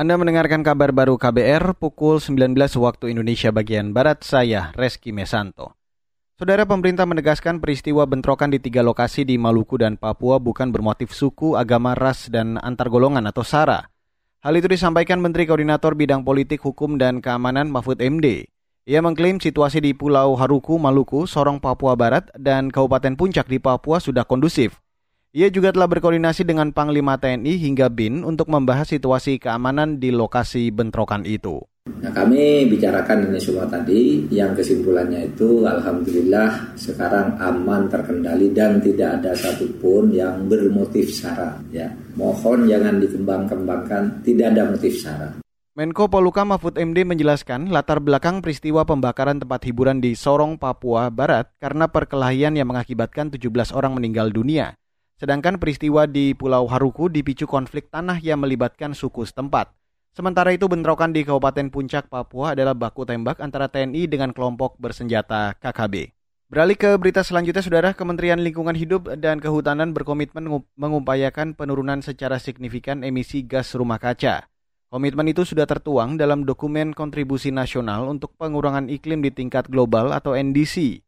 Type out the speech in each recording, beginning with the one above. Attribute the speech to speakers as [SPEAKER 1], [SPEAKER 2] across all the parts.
[SPEAKER 1] Anda mendengarkan kabar baru KBR pukul 19 waktu Indonesia bagian Barat, saya Reski Mesanto. Saudara pemerintah menegaskan peristiwa bentrokan di tiga lokasi di Maluku dan Papua bukan bermotif suku, agama, ras, dan antar golongan atau SARA. Hal itu disampaikan Menteri Koordinator Bidang Politik, Hukum, dan Keamanan Mahfud MD. Ia mengklaim situasi di Pulau Haruku, Maluku, Sorong, Papua Barat, dan Kabupaten Puncak di Papua sudah kondusif. Ia juga telah berkoordinasi dengan Panglima TNI hingga BIN untuk membahas situasi keamanan di lokasi bentrokan itu.
[SPEAKER 2] Nah, kami bicarakan ini semua tadi, yang kesimpulannya itu Alhamdulillah sekarang aman terkendali dan tidak ada satupun yang bermotif sara. Ya. Mohon jangan dikembang-kembangkan, tidak ada motif sara.
[SPEAKER 1] Menko Poluka Mahfud MD menjelaskan latar belakang peristiwa pembakaran tempat hiburan di Sorong, Papua Barat karena perkelahian yang mengakibatkan 17 orang meninggal dunia. Sedangkan peristiwa di Pulau Haruku dipicu konflik tanah yang melibatkan suku setempat. Sementara itu bentrokan di Kabupaten Puncak, Papua adalah baku tembak antara TNI dengan kelompok bersenjata KKB. Beralih ke berita selanjutnya, Saudara, Kementerian Lingkungan Hidup dan Kehutanan berkomitmen mengupayakan penurunan secara signifikan emisi gas rumah kaca. Komitmen itu sudah tertuang dalam dokumen kontribusi nasional untuk pengurangan iklim di tingkat global atau NDC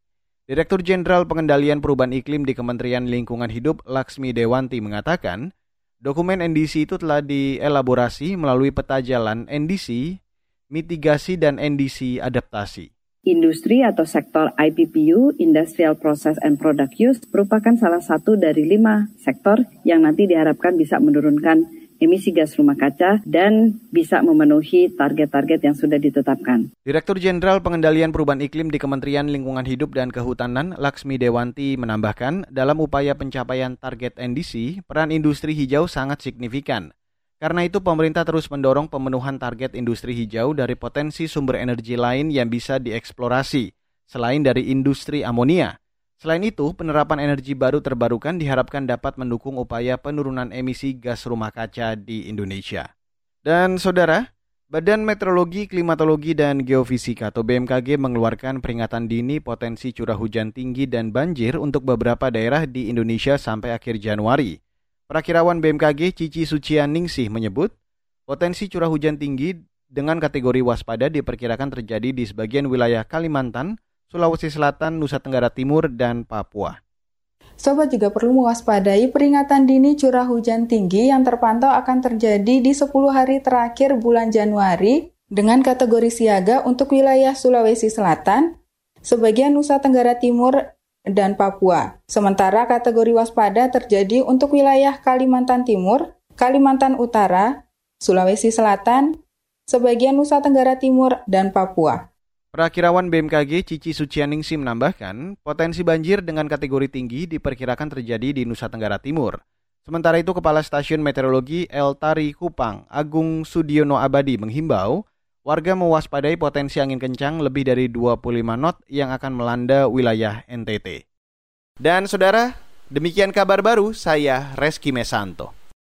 [SPEAKER 1] Direktur Jenderal Pengendalian Perubahan Iklim di Kementerian Lingkungan Hidup Laksmi Dewanti mengatakan, dokumen NDC itu telah dielaborasi melalui peta jalan NDC, mitigasi dan NDC adaptasi.
[SPEAKER 3] Industri atau sektor IPPU, Industrial Process and Product Use, merupakan salah satu dari lima sektor yang nanti diharapkan bisa menurunkan emisi gas rumah kaca dan bisa memenuhi target-target yang sudah ditetapkan.
[SPEAKER 1] Direktur Jenderal Pengendalian Perubahan Iklim di Kementerian Lingkungan Hidup dan Kehutanan, Laksmi Dewanti menambahkan, dalam upaya pencapaian target NDC, peran industri hijau sangat signifikan. Karena itu pemerintah terus mendorong pemenuhan target industri hijau dari potensi sumber energi lain yang bisa dieksplorasi, selain dari industri amonia. Selain itu, penerapan energi baru terbarukan diharapkan dapat mendukung upaya penurunan emisi gas rumah kaca di Indonesia. Dan saudara, Badan Meteorologi, Klimatologi, dan Geofisika atau BMKG mengeluarkan peringatan dini potensi curah hujan tinggi dan banjir untuk beberapa daerah di Indonesia sampai akhir Januari. Perakirawan BMKG Cici Sucianingsih menyebut, potensi curah hujan tinggi dengan kategori waspada diperkirakan terjadi di sebagian wilayah Kalimantan, Sulawesi Selatan, Nusa Tenggara Timur, dan Papua.
[SPEAKER 4] Sobat juga perlu mewaspadai peringatan dini curah hujan tinggi yang terpantau akan terjadi di 10 hari terakhir bulan Januari dengan kategori siaga untuk wilayah Sulawesi Selatan, sebagian Nusa Tenggara Timur, dan Papua. Sementara kategori waspada terjadi untuk wilayah Kalimantan Timur, Kalimantan Utara, Sulawesi Selatan, sebagian Nusa Tenggara Timur, dan Papua.
[SPEAKER 1] Perakirawan BMKG Cici Sucianingsi menambahkan, potensi banjir dengan kategori tinggi diperkirakan terjadi di Nusa Tenggara Timur. Sementara itu, Kepala Stasiun Meteorologi El Tari Kupang, Agung Sudiono Abadi menghimbau warga mewaspadai potensi angin kencang lebih dari 25 knot yang akan melanda wilayah NTT. Dan saudara, demikian kabar baru saya Reski Mesanto.